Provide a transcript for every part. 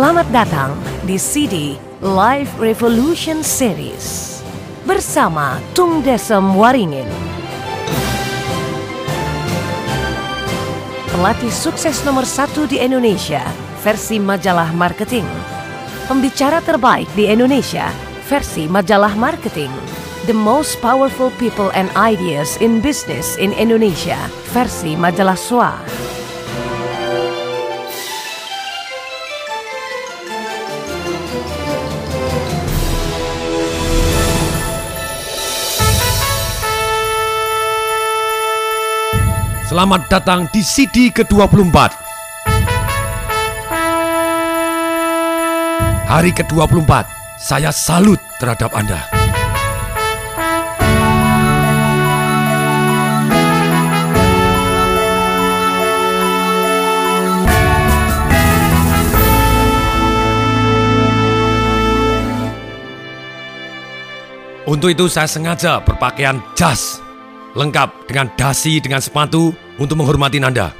Selamat datang di CD Live Revolution Series bersama Tung Desem Waringin. Pelatih sukses nomor satu di Indonesia versi majalah marketing. Pembicara terbaik di Indonesia versi majalah marketing. The most powerful people and ideas in business in Indonesia versi majalah SWA. Selamat datang di CD ke-24. Hari ke-24, saya salut terhadap Anda. Untuk itu saya sengaja berpakaian jas lengkap dengan dasi dengan sepatu untuk menghormati Anda.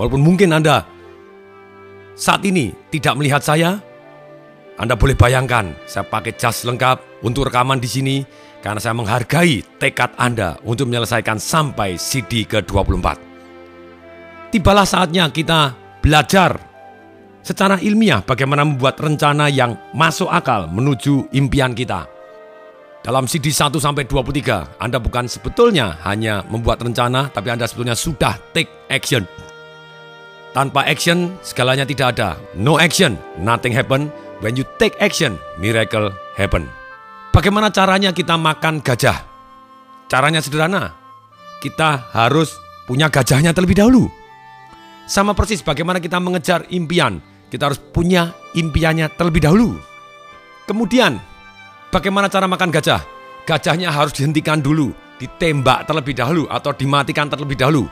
Walaupun mungkin Anda saat ini tidak melihat saya, Anda boleh bayangkan saya pakai jas lengkap untuk rekaman di sini karena saya menghargai tekad Anda untuk menyelesaikan sampai CD ke-24. Tibalah saatnya kita belajar secara ilmiah bagaimana membuat rencana yang masuk akal menuju impian kita. Dalam CD 1 sampai 23, Anda bukan sebetulnya hanya membuat rencana, tapi Anda sebetulnya sudah take action. Tanpa action, segalanya tidak ada. No action, nothing happen. When you take action, miracle happen. Bagaimana caranya kita makan gajah? Caranya sederhana. Kita harus punya gajahnya terlebih dahulu. Sama persis bagaimana kita mengejar impian. Kita harus punya impiannya terlebih dahulu. Kemudian, Bagaimana cara makan gajah? Gajahnya harus dihentikan dulu, ditembak terlebih dahulu atau dimatikan terlebih dahulu.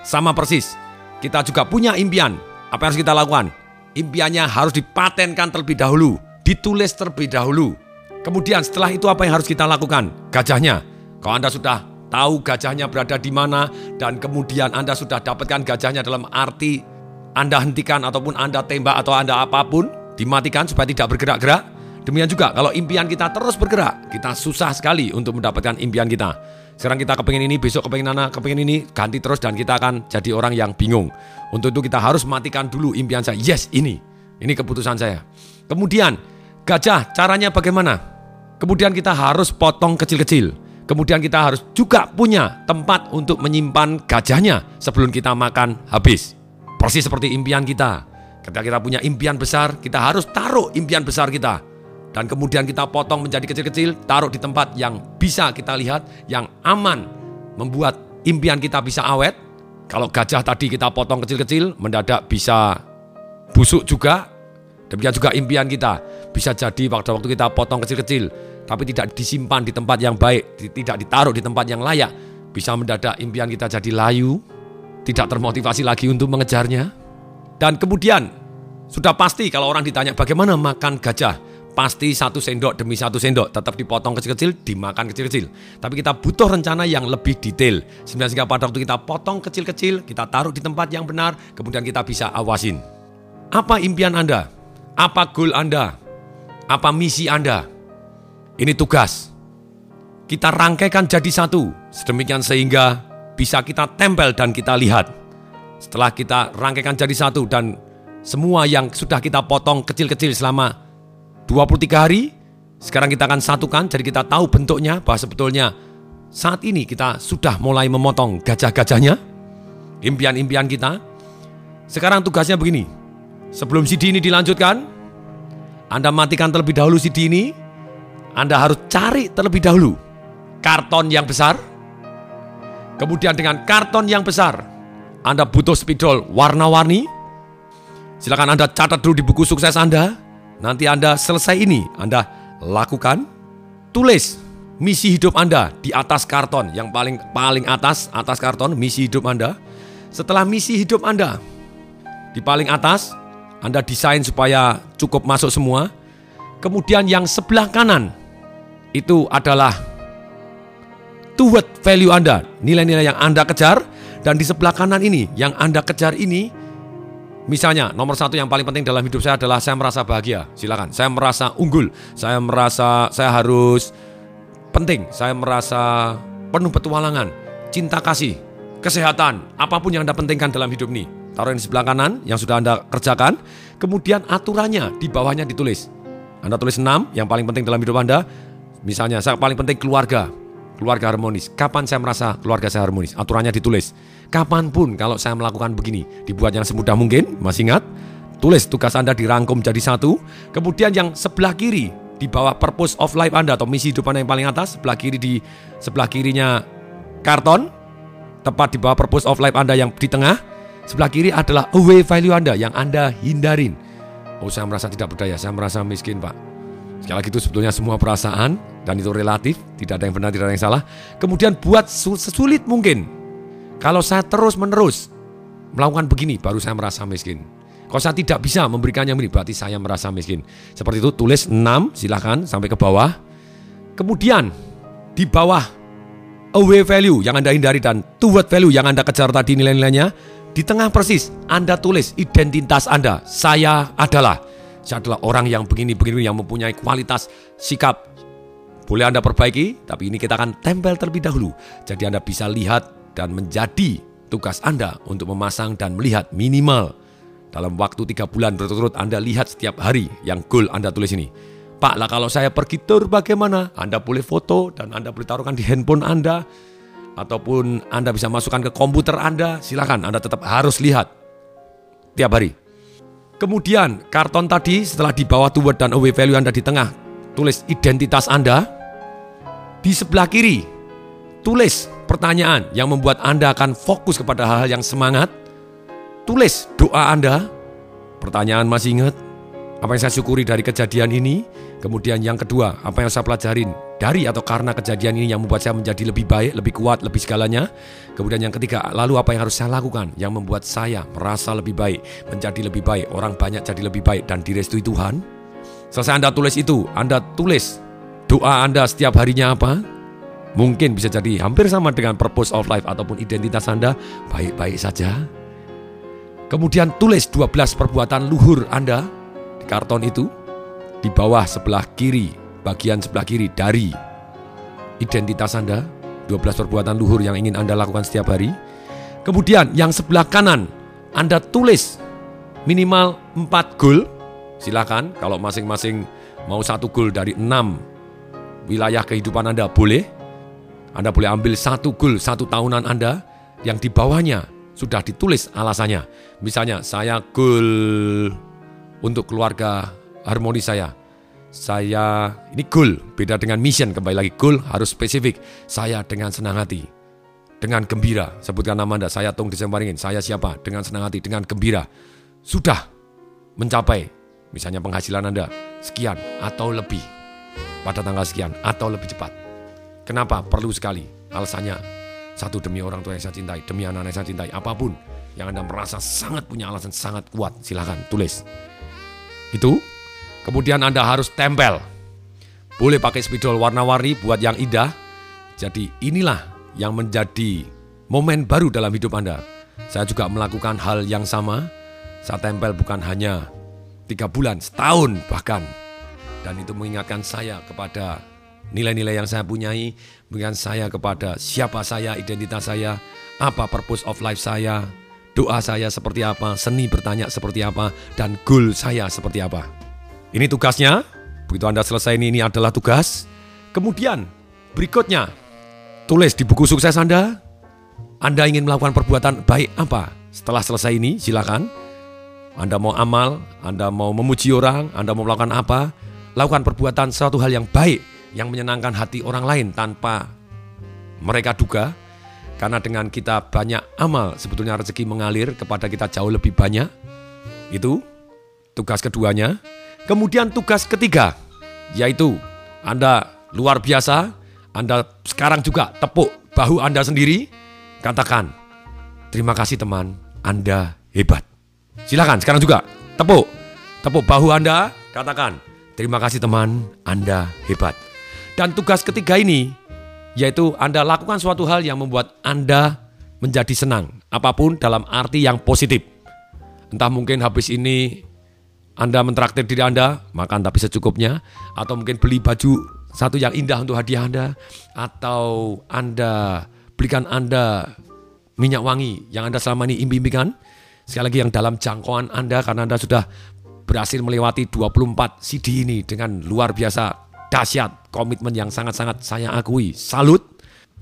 Sama persis, kita juga punya impian. Apa yang harus kita lakukan? Impiannya harus dipatenkan terlebih dahulu, ditulis terlebih dahulu. Kemudian setelah itu apa yang harus kita lakukan? Gajahnya. Kalau Anda sudah tahu gajahnya berada di mana dan kemudian Anda sudah dapatkan gajahnya dalam arti Anda hentikan ataupun Anda tembak atau Anda apa pun, dimatikan supaya tidak bergerak-gerak, Demikian juga kalau impian kita terus bergerak, kita susah sekali untuk mendapatkan impian kita. Sekarang kita kepengen ini, besok kepengen nana, kepengen ini, ganti terus dan kita akan jadi orang yang bingung. Untuk itu kita harus matikan dulu impian saya. Yes, ini. Ini keputusan saya. Kemudian, gajah caranya bagaimana? Kemudian kita harus potong kecil-kecil. Kemudian kita harus juga punya tempat untuk menyimpan gajahnya sebelum kita makan habis. Persis seperti impian kita. Ketika kita punya impian besar, kita harus taruh impian besar kita dan kemudian kita potong menjadi kecil-kecil, taruh di tempat yang bisa kita lihat, yang aman, membuat impian kita bisa awet. Kalau gajah tadi kita potong kecil-kecil, mendadak bisa busuk juga. Demikian juga impian kita bisa jadi waktu waktu kita potong kecil-kecil, tapi tidak disimpan di tempat yang baik, tidak ditaruh di tempat yang layak, bisa mendadak impian kita jadi layu, tidak termotivasi lagi untuk mengejarnya. Dan kemudian sudah pasti kalau orang ditanya bagaimana makan gajah, pasti satu sendok demi satu sendok tetap dipotong kecil-kecil, dimakan kecil-kecil. Tapi kita butuh rencana yang lebih detail. Sehingga pada waktu kita potong kecil-kecil, kita taruh di tempat yang benar, kemudian kita bisa awasin. Apa impian Anda? Apa goal Anda? Apa misi Anda? Ini tugas. Kita rangkaikan jadi satu, sedemikian sehingga bisa kita tempel dan kita lihat. Setelah kita rangkaikan jadi satu dan semua yang sudah kita potong kecil-kecil selama 23 hari, sekarang kita akan satukan jadi kita tahu bentuknya bahwa sebetulnya saat ini kita sudah mulai memotong gajah-gajahnya, impian-impian kita. Sekarang tugasnya begini, sebelum CD ini dilanjutkan, Anda matikan terlebih dahulu CD ini, Anda harus cari terlebih dahulu karton yang besar, kemudian dengan karton yang besar, Anda butuh spidol warna-warni, silakan Anda catat dulu di buku sukses Anda, Nanti Anda selesai ini, Anda lakukan, tulis misi hidup Anda di atas karton yang paling paling atas atas karton misi hidup Anda. Setelah misi hidup Anda di paling atas, Anda desain supaya cukup masuk semua. Kemudian yang sebelah kanan itu adalah toward value Anda, nilai-nilai yang Anda kejar dan di sebelah kanan ini yang Anda kejar ini Misalnya, nomor satu yang paling penting dalam hidup saya adalah saya merasa bahagia. Silakan. Saya merasa unggul. Saya merasa saya harus penting. Saya merasa penuh petualangan, cinta kasih, kesehatan, apa pun yang Anda pentingkan dalam hidup ini. Taruh di sebelah kanan yang sudah Anda kerjakan. Kemudian aturannya di bawahnya ditulis. Anda tulis 6 yang paling penting dalam hidup Anda. Misalnya, saya paling penting keluarga. Keluarga harmonis. Kapan saya merasa keluarga saya harmonis? Aturannya ditulis. Kapan pun kalau saya melakukan begini, dibuat yang semudah mungkin, masih ingat? Tulis tugas Anda dirangkum jadi satu. Kemudian yang sebelah kiri, di bawah purpose of life Anda atau misi hidup Anda yang paling atas, sebelah kiri di sebelah kirinya karton, tepat di bawah purpose of life Anda yang di tengah, sebelah kiri adalah away value Anda yang Anda hindarin. Oh saya merasa tidak berdaya, saya merasa miskin Pak. Sekali lagi itu sebetulnya semua perasaan dan itu relatif, tidak ada yang benar, tidak ada yang salah. Kemudian buat sesulit mungkin kalau saya terus menerus melakukan begini, baru saya merasa miskin. Kalau saya tidak bisa memberikan yang ini, berarti saya merasa miskin. Seperti itu, tulis 6, silahkan sampai ke bawah. Kemudian, di bawah away value yang Anda hindari dan toward value yang Anda kejar tadi nilai-nilainya, di tengah persis Anda tulis identitas Anda. Saya adalah, saya adalah orang yang begini-begini, yang mempunyai kualitas sikap. Boleh Anda perbaiki, tapi ini kita akan tempel terlebih dahulu. Jadi Anda bisa lihat dan menjadi tugas Anda untuk memasang dan melihat minimal dalam waktu tiga bulan berturut-turut Anda lihat setiap hari yang goal Anda tulis ini. Pak lah kalau saya pergi tur bagaimana? Anda boleh foto dan Anda boleh taruhkan di handphone Anda ataupun Anda bisa masukkan ke komputer Anda. Silakan Anda tetap harus lihat tiap hari. Kemudian karton tadi setelah di bawah toward dan away value Anda di tengah tulis identitas Anda. Di sebelah kiri tulis pertanyaan yang membuat Anda akan fokus kepada hal-hal yang semangat. Tulis doa Anda. Pertanyaan masih ingat? Apa yang saya syukuri dari kejadian ini? Kemudian yang kedua, apa yang saya pelajarin dari atau karena kejadian ini yang membuat saya menjadi lebih baik, lebih kuat, lebih segalanya. Kemudian yang ketiga, lalu apa yang harus saya lakukan yang membuat saya merasa lebih baik, menjadi lebih baik, orang banyak jadi lebih baik dan direstui Tuhan. Selesai Anda tulis itu, Anda tulis doa Anda setiap harinya apa? Mungkin bisa jadi hampir sama dengan purpose of life ataupun identitas Anda baik-baik saja. Kemudian tulis 12 perbuatan luhur Anda di karton itu di bawah sebelah kiri, bagian sebelah kiri dari identitas Anda, 12 perbuatan luhur yang ingin Anda lakukan setiap hari. Kemudian yang sebelah kanan Anda tulis minimal 4 goal. Silakan kalau masing-masing mau satu goal dari 6 wilayah kehidupan Anda boleh. Anda boleh ambil satu goal satu tahunan Anda yang di bawahnya sudah ditulis alasannya. Misalnya, saya goal untuk keluarga harmoni saya. Saya, ini goal, beda dengan mission, kembali lagi goal harus spesifik. Saya dengan senang hati, dengan gembira, sebutkan nama Anda, saya Tung Desembaringin, saya siapa, dengan senang hati, dengan gembira. Sudah mencapai, misalnya penghasilan Anda, sekian atau lebih, pada tanggal sekian atau lebih cepat. Kenapa? Perlu sekali. Alasannya, satu demi orang tua yang saya cintai, demi anak-anak yang saya cintai, apa pun yang Anda merasa sangat punya alasan sangat kuat, silahkan tulis. Itu. Kemudian Anda harus tempel. Boleh pakai spidol warna-warni buat yang indah. Jadi inilah yang menjadi momen baru dalam hidup Anda. Saya juga melakukan hal yang sama. Saya tempel bukan hanya tiga bulan, setahun bahkan. Dan itu mengingatkan saya kepada nilai-nilai yang saya punyai, bukan saya kepada siapa saya, identitas saya, apa purpose of life saya, doa saya seperti apa, seni bertanya seperti apa, dan goal saya seperti apa. Ini tugasnya, begitu Anda selesai ini, ini adalah tugas. Kemudian, berikutnya, tulis di buku sukses Anda, Anda ingin melakukan perbuatan baik apa? Setelah selesai ini, silakan. Anda mau amal, Anda mau memuji orang, Anda mau melakukan apa? Lakukan perbuatan suatu hal yang baik yang menyenangkan hati orang lain tanpa mereka duga. Karena dengan kita banyak amal, sebetulnya rezeki mengalir kepada kita jauh lebih banyak. Itu tugas keduanya. Kemudian tugas ketiga, yaitu Anda luar biasa, Anda sekarang juga tepuk bahu Anda sendiri, katakan, terima kasih teman, Anda hebat. Silakan sekarang juga tepuk, tepuk bahu Anda, katakan, terima kasih teman, Anda hebat. Dan tugas ketiga ini yaitu Anda lakukan suatu hal yang membuat Anda menjadi senang, apa pun dalam arti yang positif. Entah mungkin habis ini Anda mentraktir diri Anda, makan tapi secukupnya, atau mungkin beli baju satu yang indah untuk hadiah Anda, atau Anda belikan Anda minyak wangi yang Anda selama ini impikan. Sekali lagi yang dalam jangkauan Anda karena Anda sudah berhasil melewati 24 CD ini dengan luar biasa dahsyat, komitmen yang sangat-sangat saya akui. Salut.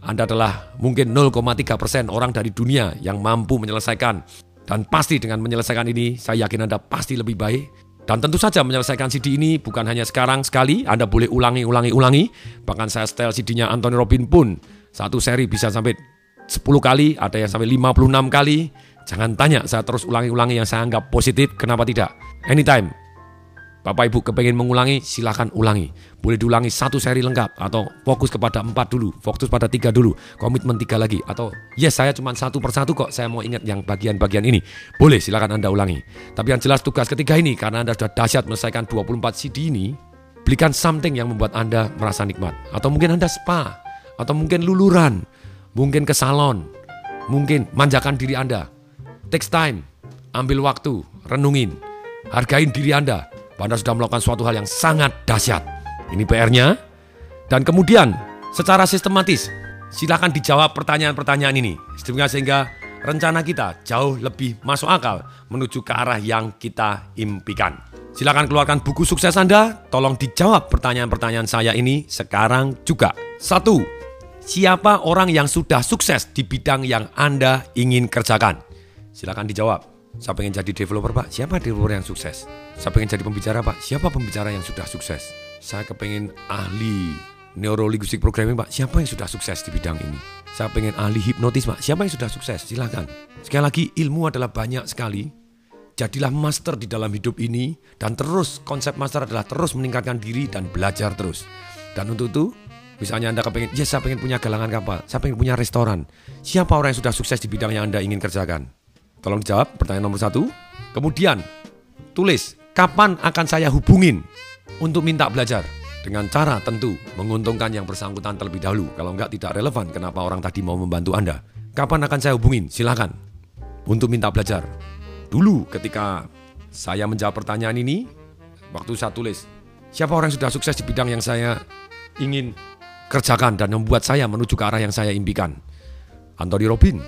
Anda adalah mungkin 0,3 persen orang dari dunia yang mampu menyelesaikan dan pasti dengan menyelesaikan ini, saya yakin Anda pasti lebih baik. Dan tentu saja menyelesaikan CD ini bukan hanya sekarang sekali, Anda boleh ulangi, ulangi, ulangi. Bahkan saya setel CD-nya Anthony Robin pun, satu seri bisa sampai 10 kali, ada yang sampai 56 kali. Jangan tanya, saya terus ulangi-ulangi yang saya anggap positif, kenapa tidak? Anytime, Bapak Ibu kepengen mengulangi, silahkan ulangi. Boleh diulangi satu seri lengkap atau fokus kepada empat dulu, fokus pada tiga dulu, komitmen tiga lagi. Atau yes saya cuma satu persatu kok, saya mau ingat yang bagian-bagian ini. Boleh silahkan Anda ulangi. Tapi yang jelas tugas ketiga ini, karena Anda sudah dahsyat menyelesaikan 24 CD ini, belikan something yang membuat Anda merasa nikmat. Atau mungkin Anda spa, atau mungkin luluran, mungkin ke salon, mungkin manjakan diri Anda. Takes time, ambil waktu, renungin, hargain diri Anda, anda sudah melakukan suatu hal yang sangat dahsyat. Ini PR-nya. Dan kemudian secara sistematis silakan dijawab pertanyaan-pertanyaan ini. Sehingga rencana kita jauh lebih masuk akal menuju ke arah yang kita impikan. Silakan keluarkan buku sukses Anda, tolong dijawab pertanyaan-pertanyaan saya ini sekarang juga. Satu, siapa orang yang sudah sukses di bidang yang Anda ingin kerjakan? Silakan dijawab. Saya pengen jadi developer pak, siapa developer yang sukses? Saya pengen jadi pembicara pak, siapa pembicara yang sudah sukses? Saya kepengen ahli neurolinguistic programming pak, siapa yang sudah sukses di bidang ini? Saya pengen ahli hipnotis pak, siapa yang sudah sukses? Silahkan. Sekali lagi ilmu adalah banyak sekali. Jadilah master di dalam hidup ini dan terus konsep master adalah terus meningkatkan diri dan belajar terus. Dan untuk itu Misalnya Anda kepengen, ya saya pengen punya galangan kapal, saya pengen punya restoran. Siapa orang yang sudah sukses di bidang yang Anda ingin kerjakan? Tolong dijawab pertanyaan nomor satu. Kemudian tulis kapan akan saya hubungin untuk minta belajar. Dengan cara tentu menguntungkan yang bersangkutan terlebih dahulu. Kalau enggak tidak relevan kenapa orang tadi mau membantu Anda. Kapan akan saya hubungin? Silakan. Untuk minta belajar. Dulu ketika saya menjawab pertanyaan ini, waktu saya tulis, siapa orang yang sudah sukses di bidang yang saya ingin kerjakan dan membuat saya menuju ke arah yang saya impikan. Anthony Robin,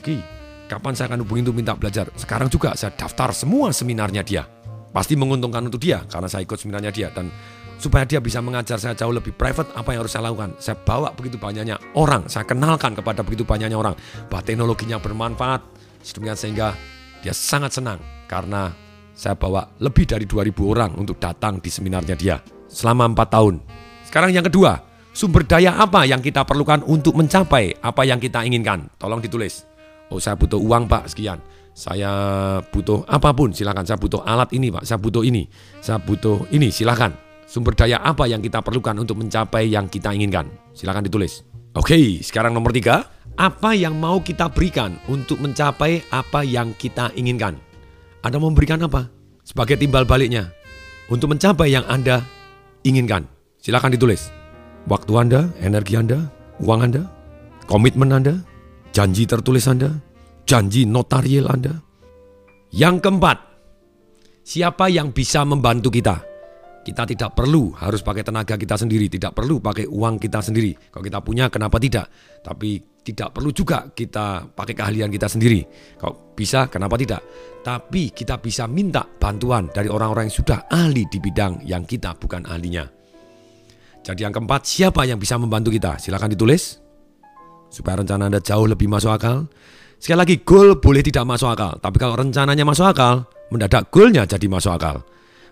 Ki, Kapan saya akan hubungi untuk minta belajar? Sekarang juga saya daftar semua seminarnya dia. Pasti menguntungkan untuk dia karena saya ikut seminarnya dia dan supaya dia bisa mengajar saya jauh lebih private apa yang harus saya lakukan. Saya bawa begitu banyaknya orang, saya kenalkan kepada begitu banyaknya orang bahwa teknologinya bermanfaat sedemikian sehingga dia sangat senang karena saya bawa lebih dari 2000 orang untuk datang di seminarnya dia selama 4 tahun. Sekarang yang kedua, sumber daya apa yang kita perlukan untuk mencapai apa yang kita inginkan? Tolong ditulis. Oh saya butuh uang pak sekian. Saya butuh apa pun silakan. Saya butuh alat ini pak. Saya butuh ini. Saya butuh ini silakan. Sumber daya apa yang kita perlukan untuk mencapai yang kita inginkan? Silakan ditulis. Oke, sekarang nomor tiga. Apa yang mau kita berikan untuk mencapai apa yang kita inginkan? Anda memberikan apa? Sebagai timbal baliknya. Untuk mencapai yang Anda inginkan. Silakan ditulis. Waktu Anda, energi Anda, uang Anda, komitmen Anda, janji tertulis Anda, janji notarial Anda. Yang keempat, siapa yang bisa membantu kita? Kita tidak perlu harus pakai tenaga kita sendiri, tidak perlu pakai uang kita sendiri. Kalau kita punya, kenapa tidak? Tapi tidak perlu juga kita pakai keahlian kita sendiri. Kalau bisa, kenapa tidak? Tapi kita bisa minta bantuan dari orang-orang yang sudah ahli di bidang yang kita bukan ahlinya. Jadi yang keempat, siapa yang bisa membantu kita? Silahkan ditulis supaya rencana Anda jauh lebih masuk akal. Sekali lagi, goal boleh tidak masuk akal, tapi kalau rencananya masuk akal, mendadak goalnya jadi masuk akal.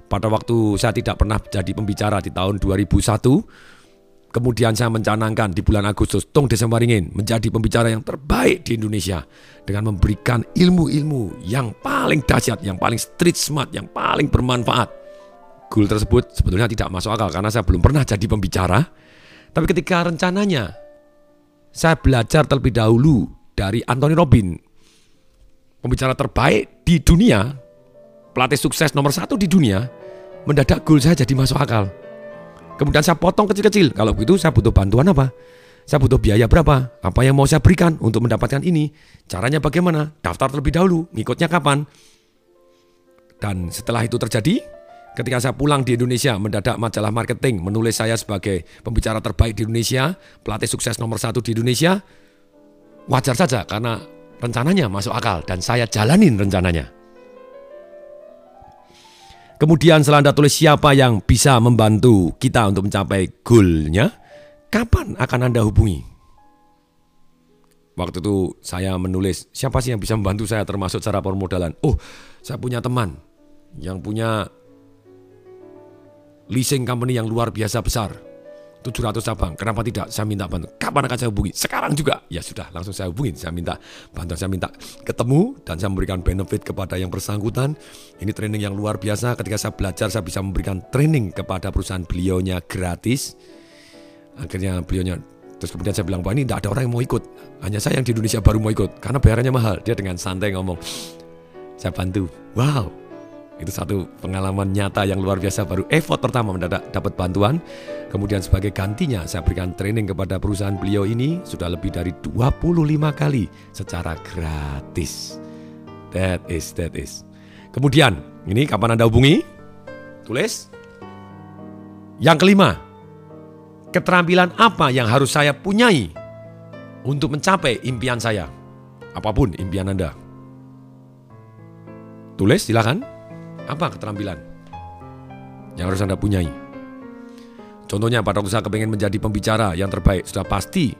Pada waktu saya tidak pernah jadi pembicara di tahun 2001, kemudian saya mencanangkan di bulan Agustus, Tong Desember ingin menjadi pembicara yang terbaik di Indonesia dengan memberikan ilmu-ilmu yang paling dahsyat, yang paling street smart, yang paling bermanfaat. Goal tersebut sebetulnya tidak masuk akal karena saya belum pernah jadi pembicara. Tapi ketika rencananya saya belajar terlebih dahulu dari Anthony Robin, pembicara terbaik di dunia, pelatih sukses nomor satu di dunia, mendadak goal saya jadi masuk akal. Kemudian saya potong kecil-kecil. Kalau begitu saya butuh bantuan apa? Saya butuh biaya berapa? Apa yang mau saya berikan untuk mendapatkan ini? Caranya bagaimana? Daftar terlebih dahulu. Ngikutnya kapan? Dan setelah itu terjadi, ketika saya pulang di Indonesia, mendadak majalah marketing menulis saya sebagai pembicara terbaik di Indonesia, pelatih sukses nomor satu di Indonesia. Wajar saja karena rencananya masuk akal dan saya jalanin rencananya. Kemudian setelah Anda tulis siapa yang bisa membantu kita untuk mencapai goalnya, kapan akan Anda hubungi? Waktu itu saya menulis siapa sih yang bisa membantu saya termasuk cara permodalan. Oh, saya punya teman yang punya leasing company yang luar biasa besar. 700 cabang. Kenapa tidak? Saya minta bantu. Kapan akan saya hubungi? Sekarang juga. Ya sudah, langsung saya hubungi. Saya minta bantuan, saya minta ketemu dan saya memberikan benefit kepada yang bersangkutan. Ini training yang luar biasa. Ketika saya belajar, saya bisa memberikan training kepada perusahaan beliaunya gratis. Akhirnya beliaunya Terus kemudian saya bilang, bahwa ini tidak ada orang yang mau ikut. Hanya saya yang di Indonesia baru mau ikut. Karena bayarannya mahal. Dia dengan santai ngomong, saya bantu. Wow, itu satu pengalaman nyata yang luar biasa baru effort pertama mendadak dapat bantuan. Kemudian sebagai gantinya saya berikan training kepada perusahaan beliau ini sudah lebih dari 25 kali secara gratis. That is, that is. Kemudian, ini kapan Anda hubungi? Tulis. Yang kelima, keterampilan apa yang harus saya punyai untuk mencapai impian saya? Apa pun impian Anda. Tulis silakan. Apa keterampilan yang harus Anda punyai? Contohnya pada waktu saya kepengen menjadi pembicara yang terbaik, sudah pasti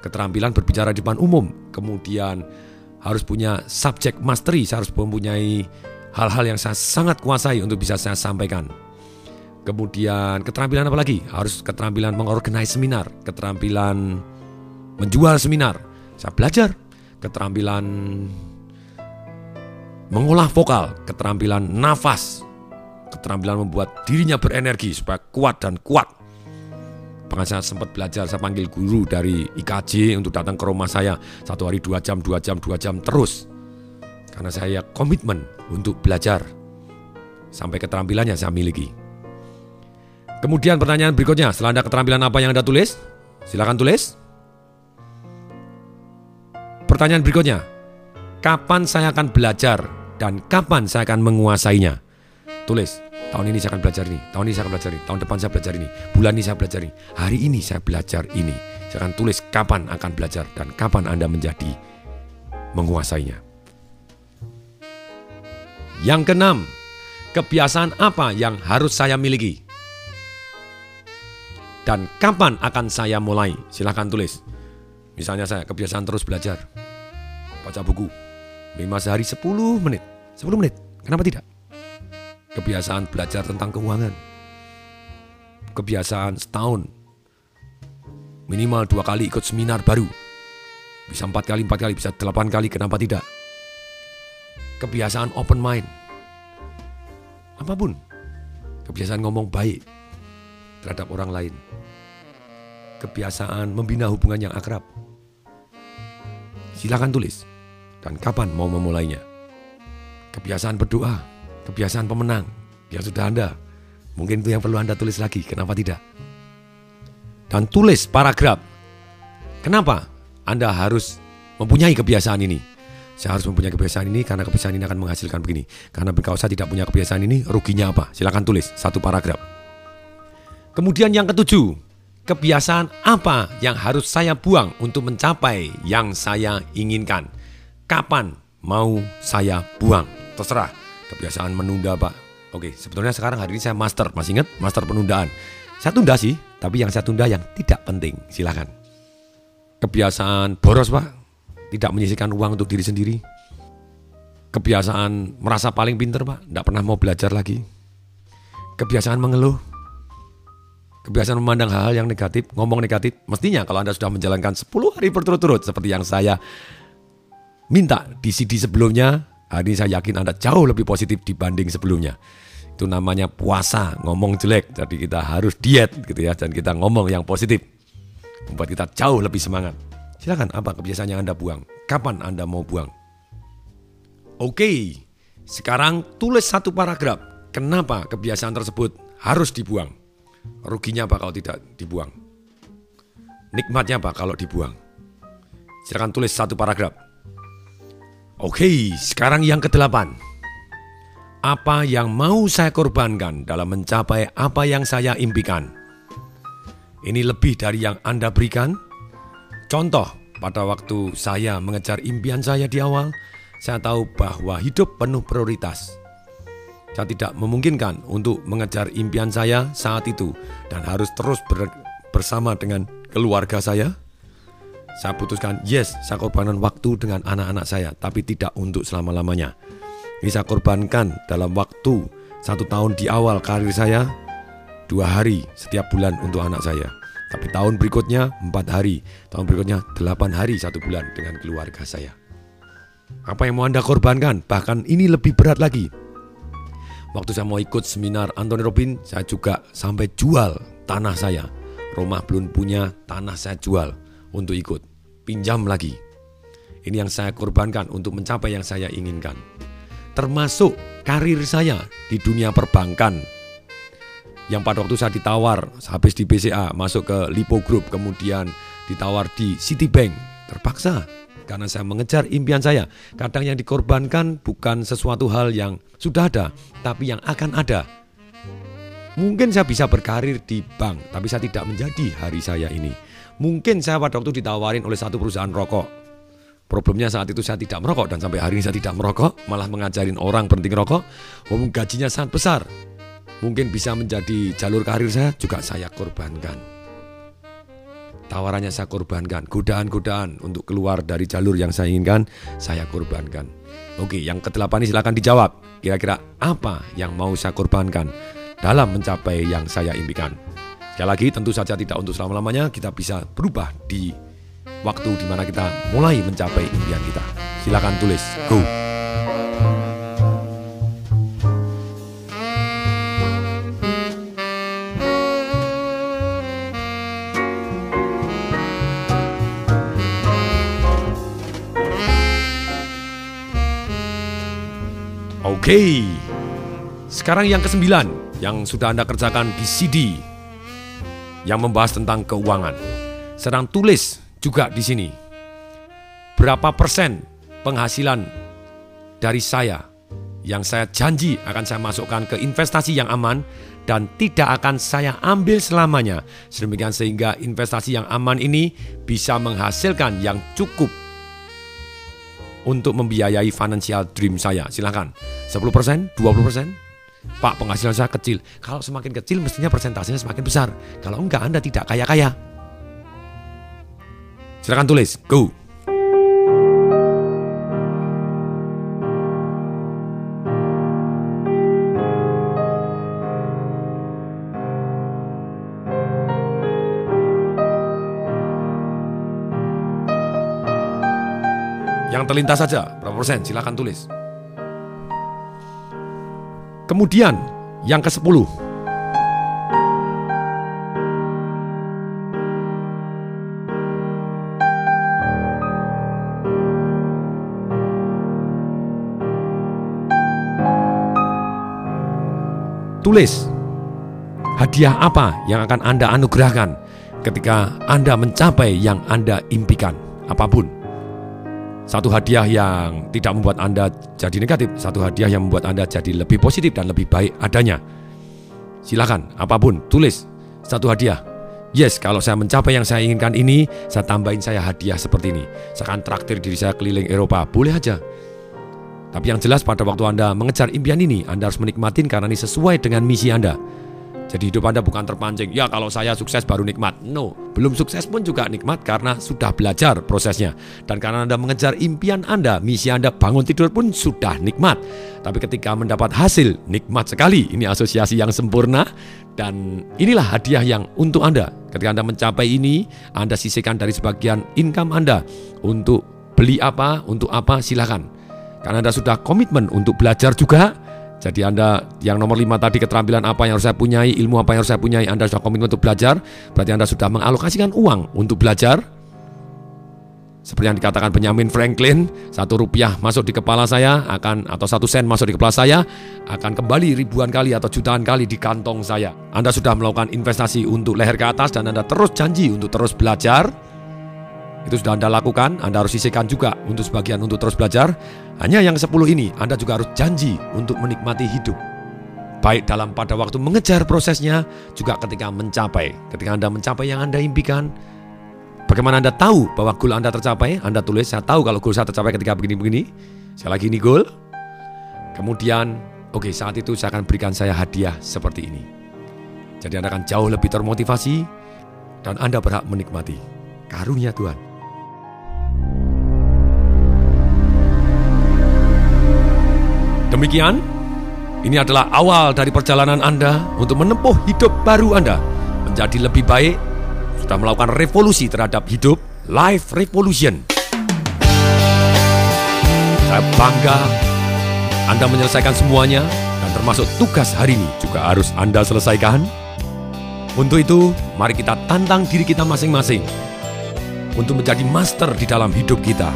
keterampilan berbicara di depan umum. Kemudian harus punya subject mastery, saya harus mempunyai hal-hal yang saya sangat kuasai untuk bisa saya sampaikan. Kemudian keterampilan apa lagi? Harus keterampilan mengorganize seminar, keterampilan menjual seminar. Saya belajar keterampilan mengolah vokal, keterampilan nafas, keterampilan membuat dirinya berenergi supaya kuat dan kuat. Bahkan saya sempat belajar, saya panggil guru dari IKJ untuk datang ke rumah saya satu hari dua jam, dua jam, dua jam terus. Karena saya komitmen untuk belajar sampai keterampilannya saya miliki. Kemudian pertanyaan berikutnya, setelah ada keterampilan apa yang Anda tulis? Silakan tulis. Pertanyaan berikutnya, kapan saya akan belajar dan kapan saya akan menguasainya. Tulis, tahun ini saya akan belajar ini, tahun ini saya akan belajar ini, tahun depan saya belajar ini, bulan ini saya belajar ini, hari ini saya belajar ini. Saya akan tulis kapan akan belajar dan kapan Anda menjadi menguasainya. Yang keenam, kebiasaan apa yang harus saya miliki? Dan kapan akan saya mulai? Silahkan tulis. Misalnya saya kebiasaan terus belajar, baca buku, Lima sehari 10 menit. 10 menit. Kenapa tidak? Kebiasaan belajar tentang keuangan. Kebiasaan setahun. Minimal dua kali ikut seminar baru. Bisa empat kali, empat kali, bisa delapan kali, kenapa tidak? Kebiasaan open mind. Apa pun. Kebiasaan ngomong baik terhadap orang lain. Kebiasaan membina hubungan yang akrab. Silakan tulis dan kapan mau memulainya. Kebiasaan berdoa, kebiasaan pemenang, ya sudah Anda. Mungkin itu yang perlu Anda tulis lagi, kenapa tidak? Dan tulis paragraf. Kenapa Anda harus mempunyai kebiasaan ini? Saya harus mempunyai kebiasaan ini karena kebiasaan ini akan menghasilkan begini. Karena kalau saya tidak punya kebiasaan ini, ruginya apa? Silakan tulis satu paragraf. Kemudian yang ketujuh, kebiasaan apa yang harus saya buang untuk mencapai yang saya inginkan? Kapan mau saya buang? Terserah. Kebiasaan menunda, Pak. Oke, sebetulnya sekarang hari ini saya master. Masih ingat? Master penundaan. Saya tunda sih, tapi yang saya tunda yang tidak penting. Silahkan. Kebiasaan boros, Pak. Tidak menyisihkan uang untuk diri sendiri. Kebiasaan merasa paling pinter, Pak. Tidak pernah mau belajar lagi. Kebiasaan mengeluh. Kebiasaan memandang hal-hal yang negatif, ngomong negatif. Mestinya kalau Anda sudah menjalankan 10 hari berturut-turut seperti yang saya minta di CD sebelumnya, hari ini saya yakin Anda jauh lebih positif dibanding sebelumnya. Itu namanya puasa, ngomong jelek. Jadi kita harus diet gitu ya dan kita ngomong yang positif. Membuat kita jauh lebih semangat. Silakan apa kebiasaan yang Anda buang? Kapan Anda mau buang? Oke, sekarang tulis satu paragraf. Kenapa kebiasaan tersebut harus dibuang? Ruginya apa kalau tidak dibuang? Nikmatnya apa kalau dibuang? Silakan tulis satu paragraf. Oke, sekarang yang kedelapan. apa yang mau saya korbankan dalam mencapai apa yang saya impikan. Ini lebih dari yang Anda berikan. Contoh, pada waktu saya mengejar impian saya di awal, saya tahu bahwa hidup penuh prioritas. Saya tidak memungkinkan untuk mengejar impian saya saat itu dan harus terus ber bersama dengan keluarga saya. Saya putuskan, yes, saya korbankan waktu dengan anak-anak saya, tapi tidak untuk selama-lamanya. Ini saya korbankan dalam waktu satu tahun di awal karir saya, dua hari setiap bulan untuk anak saya. Tapi tahun berikutnya empat hari, tahun berikutnya delapan hari satu bulan dengan keluarga saya. Apa yang mau Anda korbankan? Bahkan ini lebih berat lagi. Waktu saya mau ikut seminar Anthony Robin, saya juga sampai jual tanah saya. Rumah belum punya, tanah saya jual untuk ikut. Pinjam lagi. Ini yang saya korbankan untuk mencapai yang saya inginkan termasuk karir saya di dunia perbankan. Yang pada waktu saya ditawar habis di BCA masuk ke Lipo Group kemudian ditawar di Citibank terpaksa karena saya mengejar impian saya. Kadang yang dikorbankan bukan sesuatu hal yang sudah ada, tapi yang akan ada. Mungkin saya bisa berkarir di bank, tapi saya tidak menjadi hari saya ini. Mungkin saya pada waktu ditawarin oleh satu perusahaan rokok, Problemnya saat itu saya tidak merokok dan sampai hari ini saya tidak merokok, malah mengajarin orang berhenti merokok. Walaupun gajinya sangat besar, mungkin bisa menjadi jalur karir saya juga saya korbankan. Tawarannya saya korbankan, godaan-godaan untuk keluar dari jalur yang saya inginkan, saya korbankan. Oke, yang kedelapan ini silakan dijawab. Kira-kira apa yang mau saya korbankan dalam mencapai yang saya impikan? Sekali lagi, tentu saja tidak untuk selama-lamanya, kita bisa berubah di waktu di mana kita mulai mencapai impian kita. Silakan tulis, go. Oke, okay. sekarang yang kesembilan yang sudah Anda kerjakan di CD yang membahas tentang keuangan. Sedang tulis juga di sini. Berapa persen penghasilan dari saya yang saya janji akan saya masukkan ke investasi yang aman dan tidak akan saya ambil selamanya. Sedemikian sehingga investasi yang aman ini bisa menghasilkan yang cukup untuk membiayai financial dream saya. Silahkan 10%, 20%, Pak penghasilan saya kecil. Kalau semakin kecil mestinya persentasenya semakin besar. Kalau enggak Anda tidak kaya-kaya. Silakan tulis. Go. Yang terlintas saja, berapa persen? Silakan tulis. Kemudian, yang ke-10, Tulis hadiah apa yang akan Anda anugerahkan ketika Anda mencapai yang Anda impikan, apa pun. Satu hadiah yang tidak membuat Anda jadi negatif, satu hadiah yang membuat Anda jadi lebih positif dan lebih baik adanya. Silakan, apa pun, tulis satu hadiah. Yes, kalau saya mencapai yang saya inginkan ini, saya tambahin saya hadiah seperti ini. Saya akan traktir diri saya keliling Eropa, boleh aja. Tapi yang jelas pada waktu Anda mengejar impian ini, Anda harus menikmatin karena ini sesuai dengan misi Anda. Jadi hidup Anda bukan terpancing, ya kalau saya sukses baru nikmat. No, belum sukses pun juga nikmat karena sudah belajar prosesnya. Dan karena Anda mengejar impian Anda, misi Anda bangun tidur pun sudah nikmat. Tapi ketika mendapat hasil, nikmat sekali. Ini asosiasi yang sempurna dan inilah hadiah yang untuk Anda. Ketika Anda mencapai ini, Anda sisihkan dari sebagian income Anda untuk beli apa, untuk apa, silahkan karena Anda sudah komitmen untuk belajar juga, jadi Anda yang nomor lima tadi keterampilan apa yang harus saya punyai, ilmu apa yang harus saya punyai, Anda sudah komitmen untuk belajar, berarti Anda sudah mengalokasikan uang untuk belajar. Seperti yang dikatakan Benjamin Franklin, satu rupiah masuk di kepala saya akan atau satu sen masuk di kepala saya akan kembali ribuan kali atau jutaan kali di kantong saya. Anda sudah melakukan investasi untuk leher ke atas dan Anda terus janji untuk terus belajar itu sudah Anda lakukan, Anda harus sisihkan juga untuk sebagian untuk terus belajar. Hanya yang 10 ini Anda juga harus janji untuk menikmati hidup. Baik dalam pada waktu mengejar prosesnya, juga ketika mencapai. Ketika Anda mencapai yang Anda impikan, bagaimana Anda tahu bahwa goal Anda tercapai? Anda tulis, saya tahu kalau goal saya tercapai ketika begini-begini. Saya lagi ini goal. Kemudian, oke okay, saat itu saya akan berikan saya hadiah seperti ini. Jadi Anda akan jauh lebih termotivasi dan Anda berhak menikmati karunia Tuhan. Demikian, ini adalah awal dari perjalanan Anda untuk menempuh hidup baru Anda menjadi lebih baik, sudah melakukan revolusi terhadap hidup, life revolution. Saya bangga Anda menyelesaikan semuanya dan termasuk tugas hari ini juga harus Anda selesaikan. Untuk itu, mari kita tantang diri kita masing-masing untuk menjadi master di dalam hidup kita.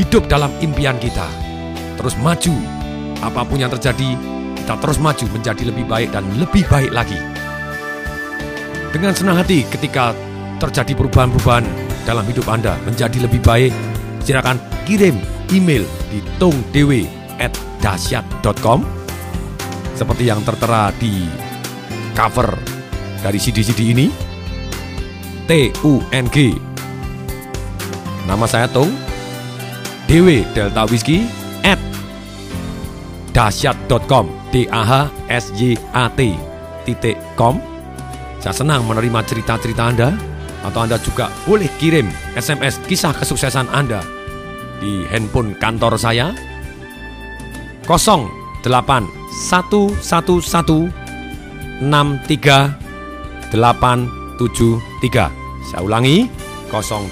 Hidup dalam impian kita. Terus maju apa pun yang terjadi, kita terus maju menjadi lebih baik dan lebih baik lagi. Dengan senang hati ketika terjadi perubahan-perubahan dalam hidup Anda menjadi lebih baik, silakan kirim email di tongdewe@dasyat.com seperti yang tertera di cover dari CD-CD ini. T U N G. Nama saya Tung. Dewe Delta Whiskey dahsyat.com d a h s y a t titik com. Saya senang menerima cerita-cerita Anda atau Anda juga boleh kirim SMS kisah kesuksesan Anda di handphone kantor saya. 08 111 63 873 saya ulangi 08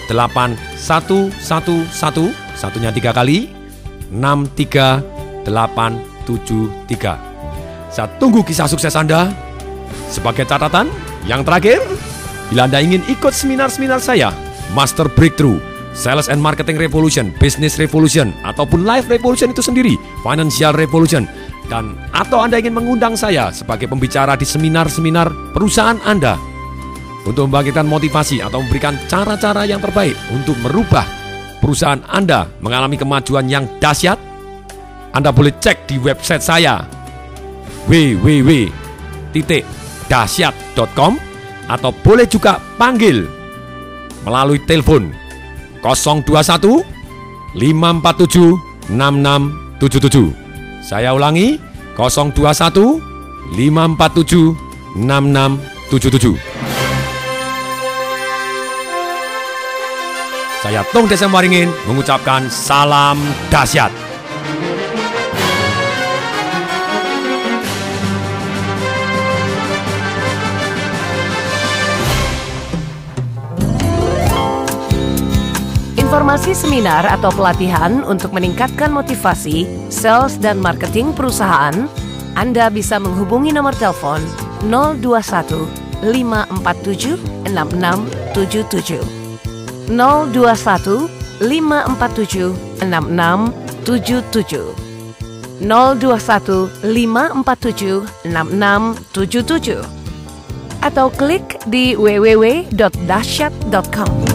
111 satunya tiga kali 63 8 73. Saya tunggu kisah sukses Anda. Sebagai catatan, yang terakhir, bila Anda ingin ikut seminar-seminar saya, Master Breakthrough, Sales and Marketing Revolution, Business Revolution, ataupun Life Revolution itu sendiri, Financial Revolution, dan atau Anda ingin mengundang saya sebagai pembicara di seminar-seminar perusahaan Anda untuk membangkitkan motivasi atau memberikan cara-cara yang terbaik untuk merubah perusahaan Anda mengalami kemajuan yang dahsyat, anda boleh cek di website saya www.dahsyat.com atau boleh juga panggil melalui telepon 021 547 6677. Saya ulangi 021 547 6677. Saya Tung Desem Waringin mengucapkan salam dahsyat. Informasi seminar atau pelatihan untuk meningkatkan motivasi, sales dan marketing perusahaan, Anda bisa menghubungi nomor telepon 021 547 6677. 021 547 6677. 021 547 6677 atau klik di www.dahsyat.com.